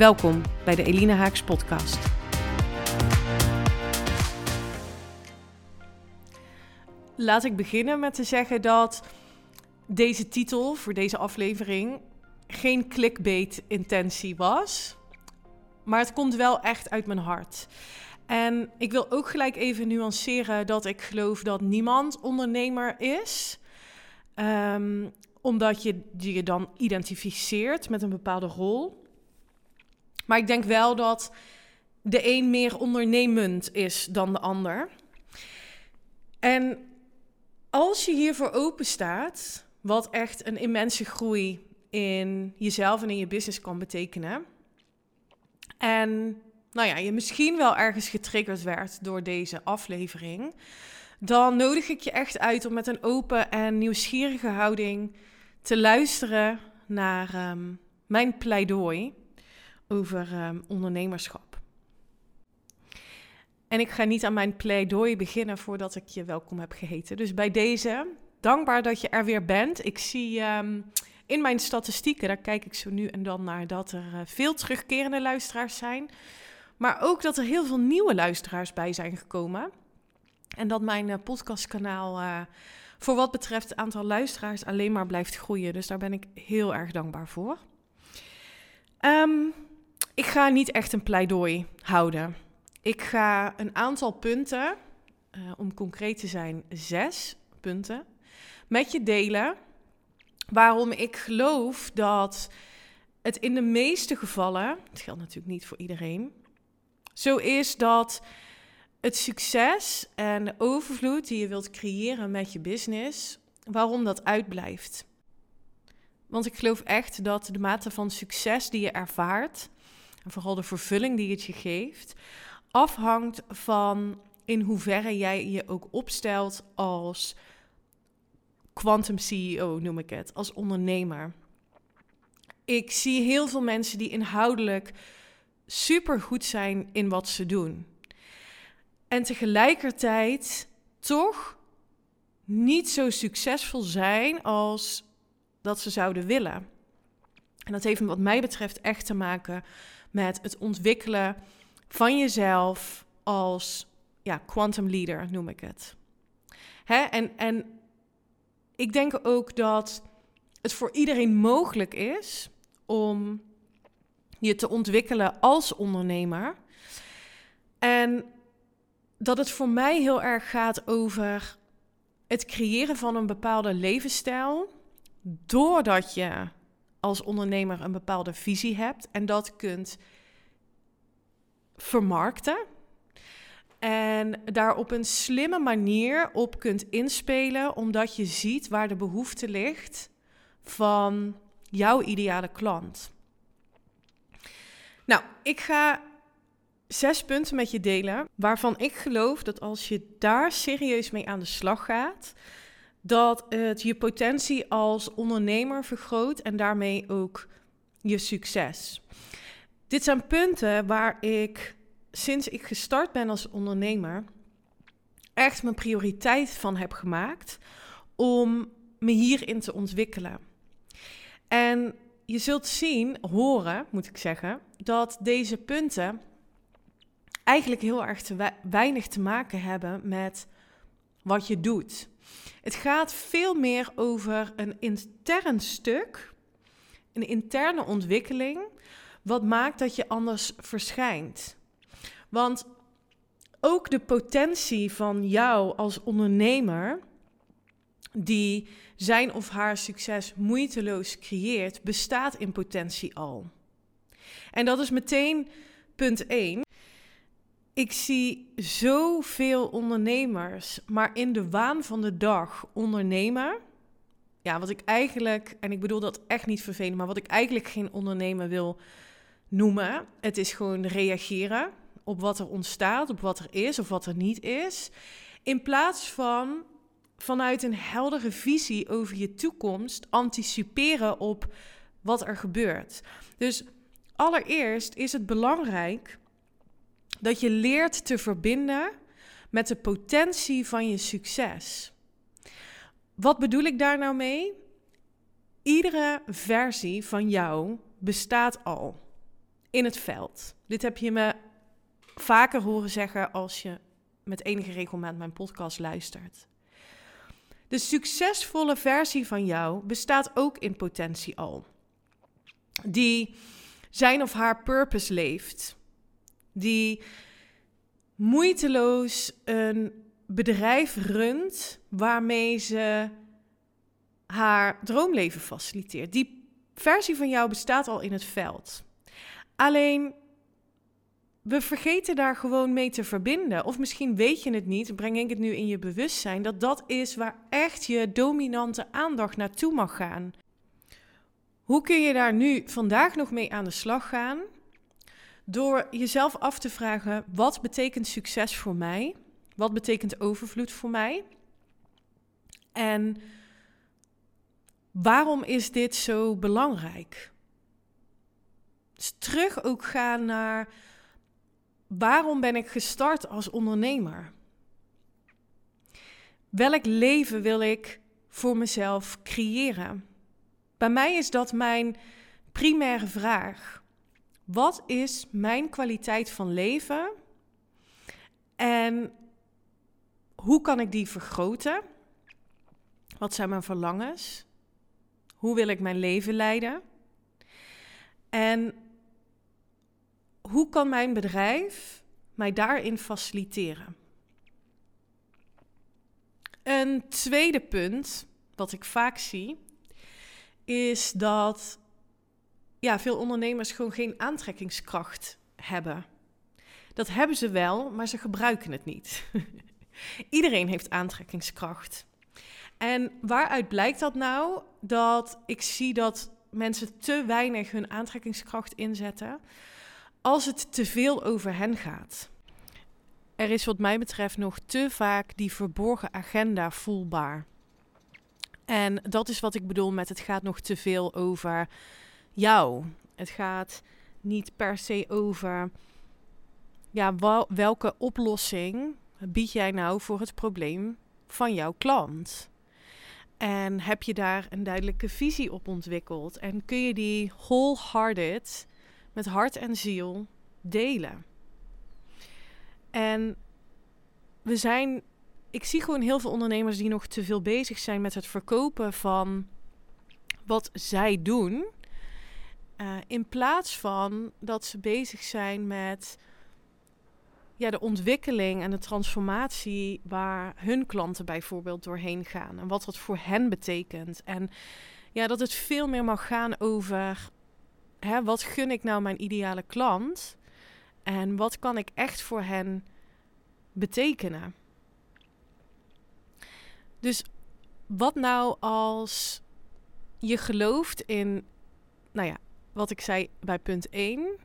Welkom bij de Elina Haaks podcast. Laat ik beginnen met te zeggen dat deze titel voor deze aflevering geen clickbait intentie was, maar het komt wel echt uit mijn hart. En ik wil ook gelijk even nuanceren dat ik geloof dat niemand ondernemer is. Ehm, omdat je je dan identificeert met een bepaalde rol. Maar ik denk wel dat de een meer ondernemend is dan de ander. En als je hiervoor open staat, wat echt een immense groei in jezelf en in je business kan betekenen. En nou ja, je misschien wel ergens getriggerd werd door deze aflevering, dan nodig ik je echt uit om met een open en nieuwsgierige houding te luisteren naar um, mijn pleidooi over um, ondernemerschap. En ik ga niet aan mijn pleidooi beginnen voordat ik je welkom heb geheten. Dus bij deze, dankbaar dat je er weer bent. Ik zie um, in mijn statistieken, daar kijk ik zo nu en dan naar, dat er uh, veel terugkerende luisteraars zijn. Maar ook dat er heel veel nieuwe luisteraars bij zijn gekomen. En dat mijn uh, podcastkanaal uh, voor wat betreft het aantal luisteraars alleen maar blijft groeien. Dus daar ben ik heel erg dankbaar voor. Um, ik ga niet echt een pleidooi houden. Ik ga een aantal punten, uh, om concreet te zijn, zes punten, met je delen. Waarom ik geloof dat het in de meeste gevallen, het geldt natuurlijk niet voor iedereen, zo is dat het succes en de overvloed die je wilt creëren met je business, waarom dat uitblijft. Want ik geloof echt dat de mate van succes die je ervaart, en vooral de vervulling die het je geeft, afhangt van in hoeverre jij je ook opstelt als quantum CEO, noem ik het, als ondernemer. Ik zie heel veel mensen die inhoudelijk super goed zijn in wat ze doen. En tegelijkertijd toch niet zo succesvol zijn als dat ze zouden willen. En dat heeft wat mij betreft echt te maken met het ontwikkelen van jezelf als ja, quantum leader, noem ik het. Hè? En, en ik denk ook dat het voor iedereen mogelijk is om je te ontwikkelen als ondernemer. En dat het voor mij heel erg gaat over het creëren van een bepaalde levensstijl. Doordat je als ondernemer een bepaalde visie hebt en dat kunt vermarkten. En daar op een slimme manier op kunt inspelen, omdat je ziet waar de behoefte ligt van jouw ideale klant. Nou, ik ga zes punten met je delen, waarvan ik geloof dat als je daar serieus mee aan de slag gaat, dat het je potentie als ondernemer vergroot en daarmee ook je succes. Dit zijn punten waar ik sinds ik gestart ben als ondernemer echt mijn prioriteit van heb gemaakt om me hierin te ontwikkelen. En je zult zien, horen moet ik zeggen, dat deze punten eigenlijk heel erg weinig te maken hebben met wat je doet. Het gaat veel meer over een intern stuk, een interne ontwikkeling, wat maakt dat je anders verschijnt. Want ook de potentie van jou als ondernemer, die zijn of haar succes moeiteloos creëert, bestaat in potentie al. En dat is meteen punt 1. Ik zie zoveel ondernemers, maar in de waan van de dag ondernemen. Ja, wat ik eigenlijk, en ik bedoel dat echt niet vervelend, maar wat ik eigenlijk geen ondernemer wil noemen. Het is gewoon reageren op wat er ontstaat, op wat er is of wat er niet is. In plaats van vanuit een heldere visie over je toekomst anticiperen op wat er gebeurt. Dus allereerst is het belangrijk dat je leert te verbinden met de potentie van je succes. Wat bedoel ik daar nou mee? Iedere versie van jou bestaat al in het veld. Dit heb je me vaker horen zeggen als je met enige regelmaat mijn podcast luistert. De succesvolle versie van jou bestaat ook in potentie al. Die zijn of haar purpose leeft. Die moeiteloos een bedrijf runt waarmee ze haar droomleven faciliteert. Die versie van jou bestaat al in het veld. Alleen we vergeten daar gewoon mee te verbinden. Of misschien weet je het niet, breng ik het nu in je bewustzijn, dat dat is waar echt je dominante aandacht naartoe mag gaan. Hoe kun je daar nu vandaag nog mee aan de slag gaan? Door jezelf af te vragen: wat betekent succes voor mij? Wat betekent overvloed voor mij? En waarom is dit zo belangrijk? Dus terug ook gaan naar waarom ben ik gestart als ondernemer? Welk leven wil ik voor mezelf creëren? Bij mij is dat mijn primaire vraag. Wat is mijn kwaliteit van leven? En hoe kan ik die vergroten? Wat zijn mijn verlangens? Hoe wil ik mijn leven leiden? En hoe kan mijn bedrijf mij daarin faciliteren? Een tweede punt, wat ik vaak zie, is dat ja, veel ondernemers gewoon geen aantrekkingskracht hebben. Dat hebben ze wel, maar ze gebruiken het niet. Iedereen heeft aantrekkingskracht. En waaruit blijkt dat nou? Dat ik zie dat mensen te weinig hun aantrekkingskracht inzetten als het te veel over hen gaat. Er is wat mij betreft nog te vaak die verborgen agenda voelbaar. En dat is wat ik bedoel met het gaat nog te veel over jou. Het gaat niet per se over ja, welke oplossing bied jij nou voor het probleem van jouw klant. En heb je daar een duidelijke visie op ontwikkeld? En kun je die wholehearted met hart en ziel delen? En we zijn, ik zie gewoon heel veel ondernemers die nog te veel bezig zijn met het verkopen van wat zij doen. Uh, in plaats van dat ze bezig zijn met ja, de ontwikkeling en de transformatie waar hun klanten bijvoorbeeld doorheen gaan. En wat dat voor hen betekent. En ja, dat het veel meer mag gaan over hè, wat gun ik nou mijn ideale klant? En wat kan ik echt voor hen betekenen? Dus wat nou als je gelooft in, nou ja, wat ik zei bij punt 1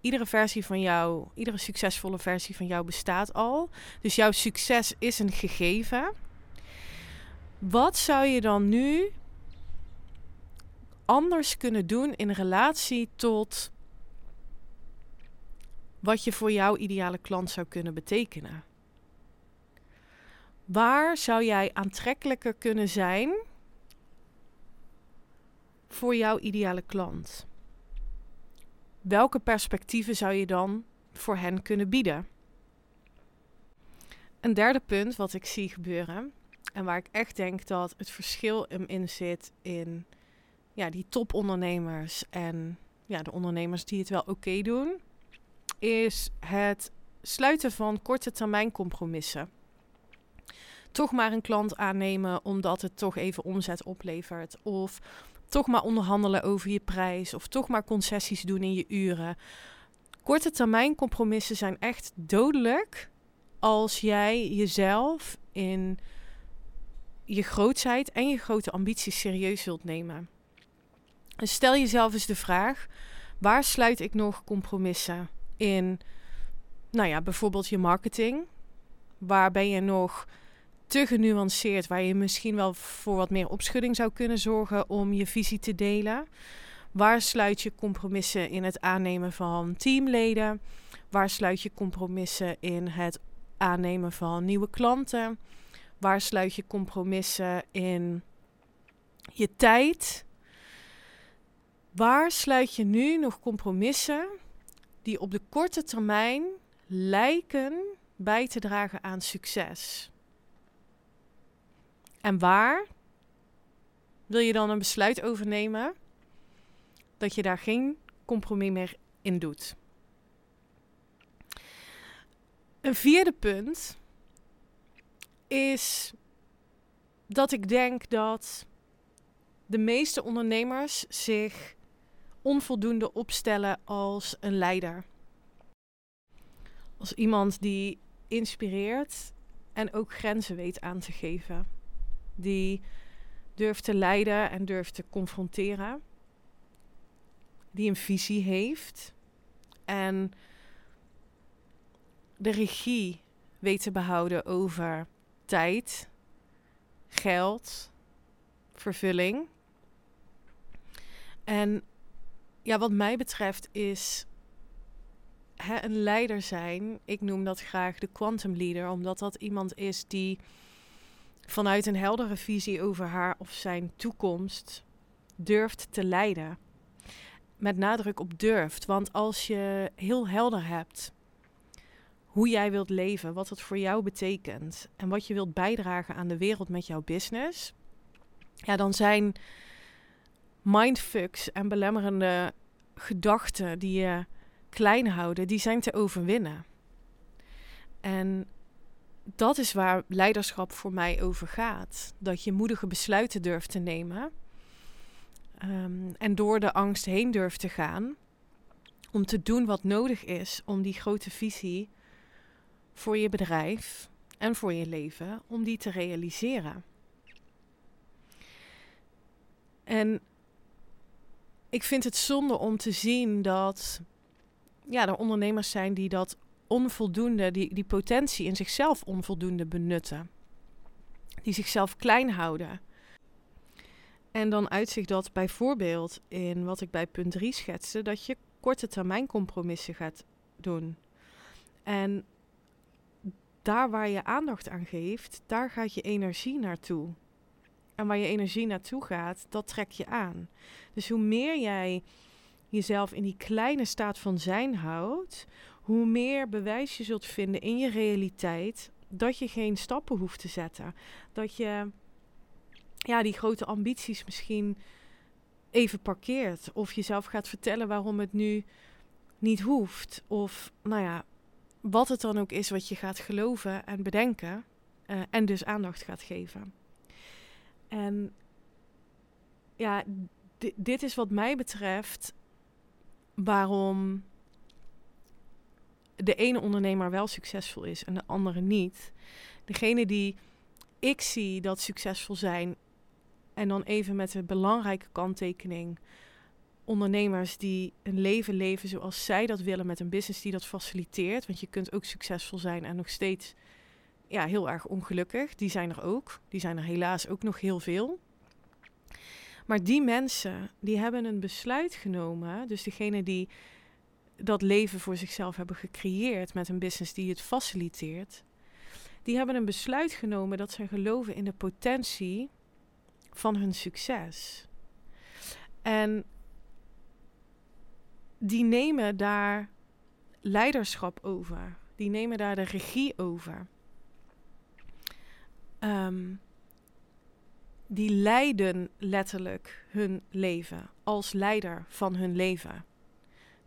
iedere versie van jou, iedere succesvolle versie van jou bestaat al. Dus jouw succes is een gegeven. Wat zou je dan nu anders kunnen doen in relatie tot wat je voor jouw ideale klant zou kunnen betekenen? Waar zou jij aantrekkelijker kunnen zijn voor jouw ideale klant? welke perspectieven zou je dan voor hen kunnen bieden? Een derde punt wat ik zie gebeuren en waar ik echt denk dat het verschil in zit in ja, die topondernemers en ja, de ondernemers die het wel oké doen, is het sluiten van korte termijn compromissen. Toch maar een klant aannemen omdat het toch even omzet oplevert. Of toch maar onderhandelen over je prijs of toch maar concessies doen in je uren. Korte termijn compromissen zijn echt dodelijk als jij jezelf in je grootheid en je grote ambities serieus wilt nemen. En stel jezelf eens de vraag: Waar sluit ik nog compromissen in? Nou ja, bijvoorbeeld je marketing. Waar ben je nog te genuanceerd, waar je misschien wel voor wat meer opschudding zou kunnen zorgen om je visie te delen? Waar sluit je compromissen in het aannemen van teamleden? Waar sluit je compromissen in het aannemen van nieuwe klanten? Waar sluit je compromissen in je tijd? Waar sluit je nu nog compromissen die op de korte termijn lijken bij te dragen aan succes? En waar wil je dan een besluit overnemen dat je daar geen compromis meer in doet? Een vierde punt is dat ik denk dat de meeste ondernemers zich onvoldoende opstellen als een leider. Als iemand die inspireert en ook grenzen weet aan te geven. Die durft te leiden en durft te confronteren. Die een visie heeft en de regie weet te behouden over tijd, geld, vervulling. En ja, wat mij betreft is hè, een leider zijn, ik noem dat graag de quantum leader, omdat dat iemand is die vanuit een heldere visie over haar of zijn toekomst durft te leiden. Met nadruk op durft, want als je heel helder hebt hoe jij wilt leven, wat het voor jou betekent en wat je wilt bijdragen aan de wereld met jouw business, ja, dan zijn mindfucks en belemmerende gedachten die je klein houden, die zijn te overwinnen. En dat is waar leiderschap voor mij over gaat. Dat je moedige besluiten durft te nemen. Ehm, en door de angst heen durft te gaan. Om te doen wat nodig is om die grote visie voor je bedrijf en voor je leven, om die te realiseren. En ik vind het zonde om te zien dat ja, er ondernemers zijn die dat onvoldoende, die, die potentie in zichzelf onvoldoende benutten. Die zichzelf klein houden. En dan uitzicht dat bijvoorbeeld in wat ik bij punt 3 schetste, dat je korte termijn compromissen gaat doen. En daar waar je aandacht aan geeft, daar gaat je energie naartoe. En waar je energie naartoe gaat, dat trek je aan. Dus hoe meer jij jezelf in die kleine staat van zijn houdt, hoe meer bewijs je zult vinden in je realiteit dat je geen stappen hoeft te zetten. Dat je ja, die grote ambities misschien even parkeert. Of jezelf gaat vertellen waarom het nu niet hoeft. Of nou ja, wat het dan ook is wat je gaat geloven en bedenken. Uh, en dus aandacht gaat geven. En ja, dit is wat mij betreft waarom de ene ondernemer wel succesvol is en de andere niet. Degene die ik zie dat succesvol zijn, en dan even met de belangrijke kanttekening. Ondernemers die een leven leven zoals zij dat willen met een business die dat faciliteert. Want je kunt ook succesvol zijn en nog steeds ja, heel erg ongelukkig. Die zijn er ook. Die zijn er helaas ook nog heel veel. Maar die mensen, die hebben een besluit genomen. Dus degene die dat leven voor zichzelf hebben gecreëerd met een business die het faciliteert. Die hebben een besluit genomen dat zij geloven in de potentie van hun succes. En die nemen daar leiderschap over. Die nemen daar de regie over. Um, die leiden letterlijk hun leven als leider van hun leven.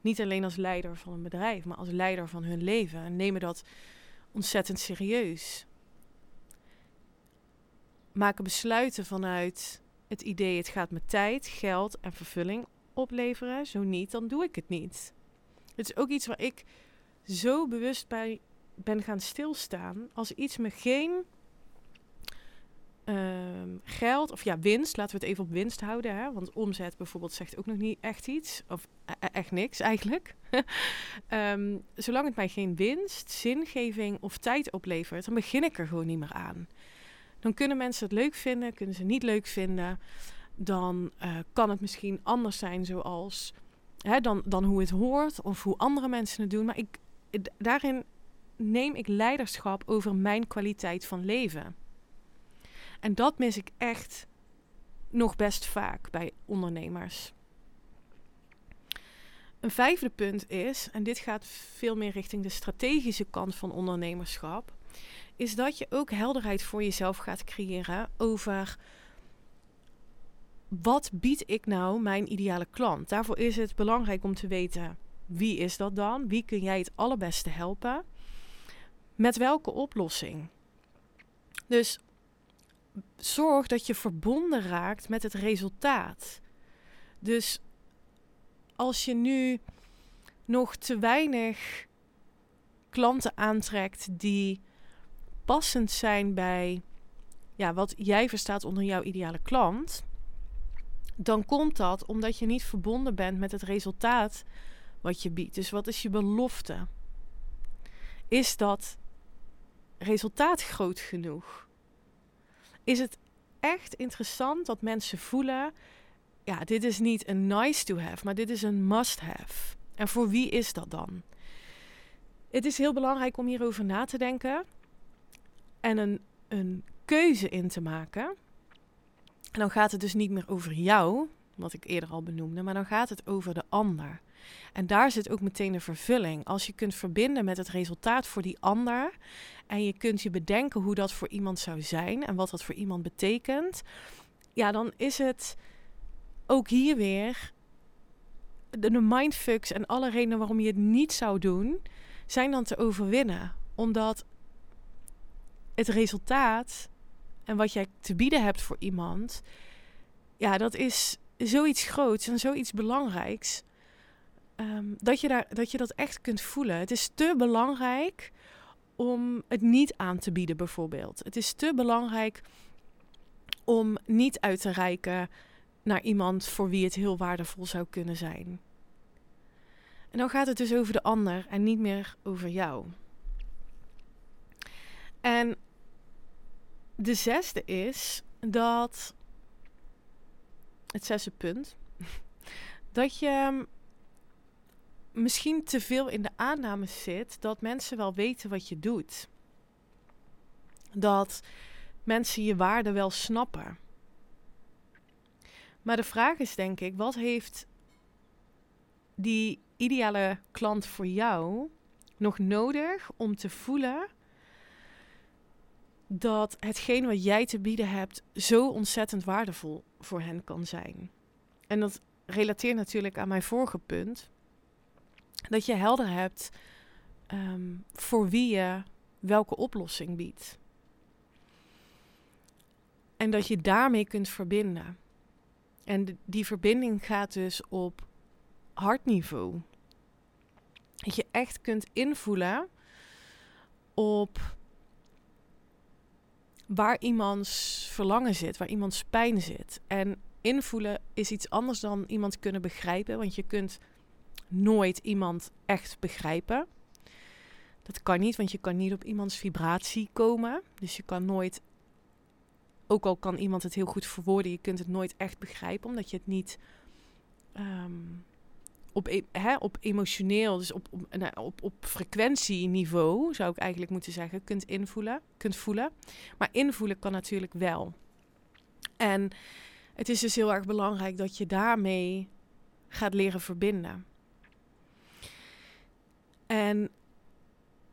Niet alleen als leider van een bedrijf, maar als leider van hun leven. En nemen dat ontzettend serieus. Maken besluiten vanuit het idee: het gaat me tijd, geld en vervulling opleveren. Zo niet, dan doe ik het niet. Het is ook iets waar ik zo bewust bij ben gaan stilstaan. Als iets me geen ehm, geld, of ja, winst, laten we het even op winst houden, hè? want omzet bijvoorbeeld zegt ook nog niet echt iets, of e- e- echt niks eigenlijk. Ehm, zolang het mij geen winst, zingeving of tijd oplevert, dan begin ik er gewoon niet meer aan. Dan kunnen mensen het leuk vinden, kunnen ze niet leuk vinden. Dan eh, kan het misschien anders zijn zoals hè, dan, dan hoe het hoort of hoe andere mensen het doen. Maar ik, daarin neem ik leiderschap over mijn kwaliteit van leven. En dat mis ik echt nog best vaak bij ondernemers. Een vijfde punt is, en dit gaat veel meer richting de strategische kant van ondernemerschap, is dat je ook helderheid voor jezelf gaat creëren over wat bied ik nou mijn ideale klant. Daarvoor is het belangrijk om te weten wie is dat dan? Wie kun jij het allerbeste helpen? Met welke oplossing? Dus zorg dat je verbonden raakt met het resultaat. Dus als je nu nog te weinig klanten aantrekt die passend zijn bij ja, wat jij verstaat onder jouw ideale klant, dan komt dat omdat je niet verbonden bent met het resultaat wat je biedt. Dus wat is je belofte? Is dat resultaat groot genoeg? Is het echt interessant dat mensen voelen: ja, dit is niet een nice to have, maar dit is een must have. En voor wie is dat dan? Het is heel belangrijk om hierover na te denken en een, een keuze in te maken. En dan gaat het dus niet meer over jou, wat ik eerder al benoemde, maar dan gaat het over de ander. En daar zit ook meteen de vervulling. Als je kunt verbinden met het resultaat voor die ander en je kunt je bedenken hoe dat voor iemand zou zijn en wat dat voor iemand betekent, ja, dan is het ook hier weer de, mindfucks en alle redenen waarom je het niet zou doen, zijn dan te overwinnen. Omdat het resultaat en wat jij te bieden hebt voor iemand, ja, dat is zoiets groots en zoiets belangrijks. Ehm, dat, je daar, dat je dat echt kunt voelen. Het is te belangrijk om het niet aan te bieden, bijvoorbeeld. Het is te belangrijk om niet uit te reiken naar iemand voor wie het heel waardevol zou kunnen zijn. En dan gaat het dus over de ander en niet meer over jou. En de zesde is dat. Het zesde punt. Dat je misschien te veel in de aanname zit dat mensen wel weten wat je doet. Dat mensen je waarde wel snappen. Maar de vraag is denk ik, wat heeft die ideale klant voor jou nog nodig om te voelen dat hetgeen wat jij te bieden hebt zo ontzettend waardevol voor hen kan zijn. En dat relateert natuurlijk aan mijn vorige punt. Dat je helder hebt ehm, voor wie je welke oplossing biedt. En dat je daarmee kunt verbinden. En die verbinding gaat dus op hartniveau. Dat je echt kunt invoelen op waar iemands verlangen zit, waar iemands pijn zit. En invoelen is iets anders dan iemand kunnen begrijpen, want je kunt nooit iemand echt begrijpen. Dat kan niet, want je kan niet op iemands vibratie komen. Dus je kan nooit, ook al kan iemand het heel goed verwoorden, je kunt het nooit echt begrijpen, omdat je het niet ehm, op, e-, op emotioneel, dus op, op, op, op frequentieniveau, zou ik eigenlijk moeten zeggen, kunt invoelen, kunt voelen. Maar invoelen kan natuurlijk wel. En het is dus heel erg belangrijk dat je daarmee gaat leren verbinden. En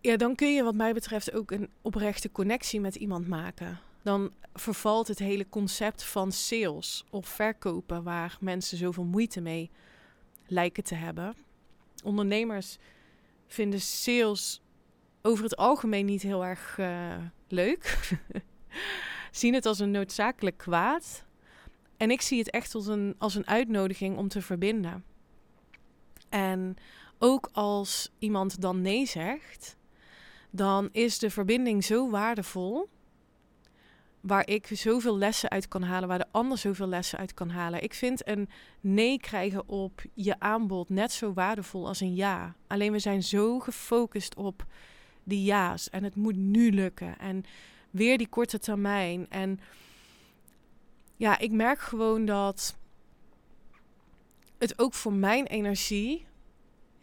ja, dan kun je wat mij betreft ook een oprechte connectie met iemand maken. Dan vervalt het hele concept van sales of verkopen, waar mensen zoveel moeite mee lijken te hebben. Ondernemers vinden sales over het algemeen niet heel erg uh, leuk. Zien het als een noodzakelijk kwaad. En ik zie het echt als een, als een uitnodiging om te verbinden. En ook als iemand dan nee zegt, dan is de verbinding zo waardevol waar ik zoveel lessen uit kan halen, waar de ander zoveel lessen uit kan halen. Ik vind een nee krijgen op je aanbod net zo waardevol als een ja. Alleen we zijn zo gefocust op die ja's en het moet nu lukken en weer die korte termijn. En ja, ik merk gewoon dat het ook voor mijn energie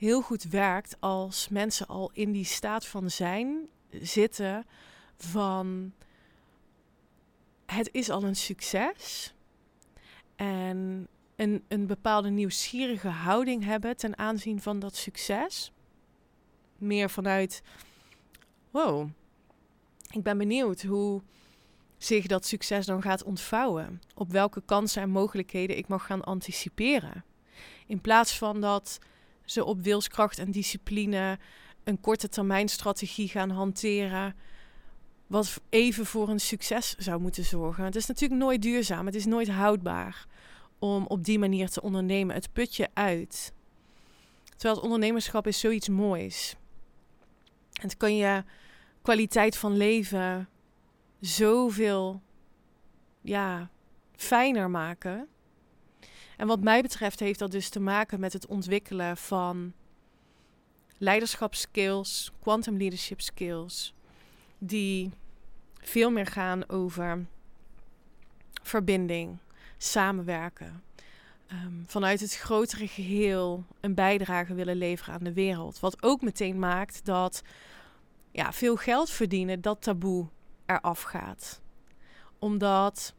heel goed werkt als mensen al in die staat van zijn zitten van het is al een succes en een, een bepaalde nieuwsgierige houding hebben ten aanzien van dat succes. Meer vanuit, wow, ik ben benieuwd hoe zich dat succes dan gaat ontvouwen. Op welke kansen en mogelijkheden ik mag gaan anticiperen. In plaats van dat ze op wilskracht en discipline een korte termijn strategie gaan hanteren. Wat even voor een succes zou moeten zorgen. Het is natuurlijk nooit duurzaam. Het is nooit houdbaar om op die manier te ondernemen. Het put je uit. Terwijl het ondernemerschap is zoiets moois. Het kan je kwaliteit van leven zoveel ja, fijner maken. En wat mij betreft heeft dat dus te maken met het ontwikkelen van leiderschapskills, quantum leadership skills, die veel meer gaan over verbinding, samenwerken. Ehm, vanuit het grotere geheel een bijdrage willen leveren aan de wereld. Wat ook meteen maakt dat ja, veel geld verdienen, dat taboe eraf gaat. Omdat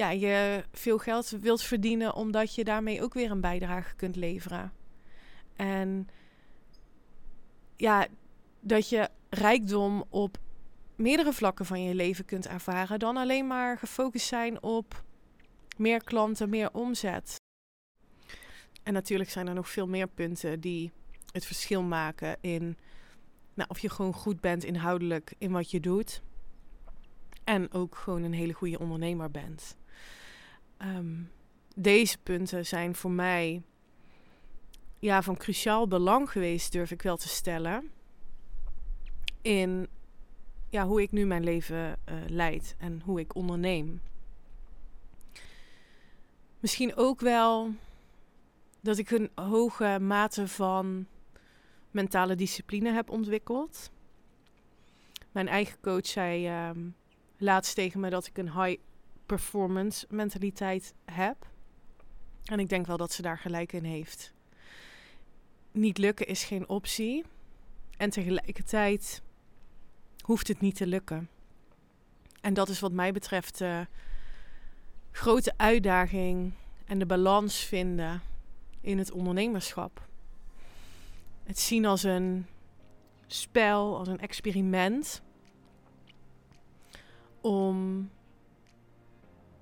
ja, je veel geld wilt verdienen, omdat je daarmee ook weer een bijdrage kunt leveren. En ja, dat je rijkdom op meerdere vlakken van je leven kunt ervaren dan alleen maar gefocust zijn op meer klanten, meer omzet. En natuurlijk zijn er nog veel meer punten die het verschil maken in nou, of je gewoon goed bent inhoudelijk in wat je doet. En ook gewoon een hele goede ondernemer bent. Ehm, deze punten zijn voor mij ja, van cruciaal belang geweest, durf ik wel te stellen. In ja, hoe ik nu mijn leven uh, leid en hoe ik onderneem. Misschien ook wel dat ik een hoge mate van mentale discipline heb ontwikkeld. Mijn eigen coach zei um, laatst tegen me dat ik een high performance mentaliteit heb. En ik denk wel dat ze daar gelijk in heeft. Niet lukken is geen optie. En tegelijkertijd hoeft het niet te lukken. En dat is wat mij betreft de grote uitdaging en de balans vinden in het ondernemerschap. Het zien als een spel, als een experiment. Om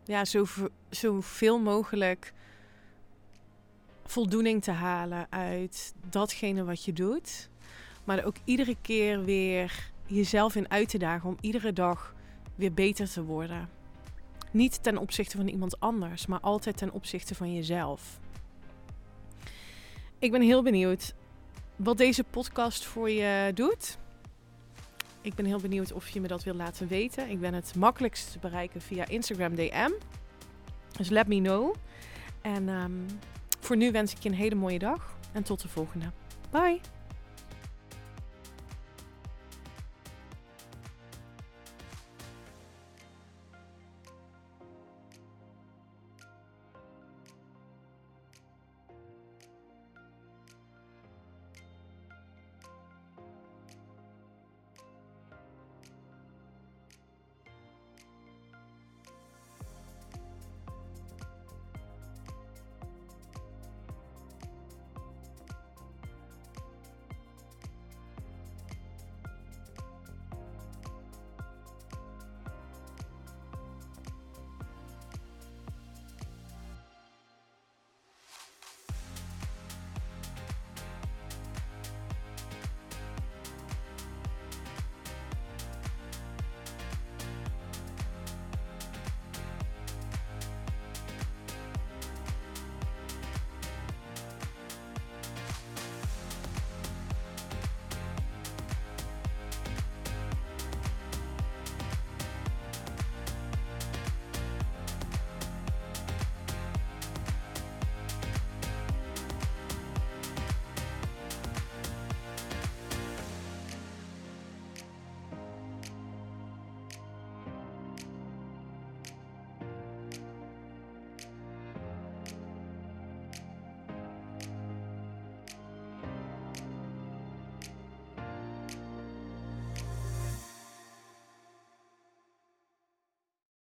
ja, zo, zoveel mogelijk voldoening te halen uit datgene wat je doet. Maar ook iedere keer weer jezelf in uit te dagen om iedere dag weer beter te worden. Niet ten opzichte van iemand anders, maar altijd ten opzichte van jezelf. Ik ben heel benieuwd wat deze podcast voor je doet. Ik ben heel benieuwd of je me dat wil laten weten. Ik ben het makkelijkst te bereiken via Instagram DM. Dus let me know. En um, voor nu wens ik je een hele mooie dag en tot de volgende. Bye!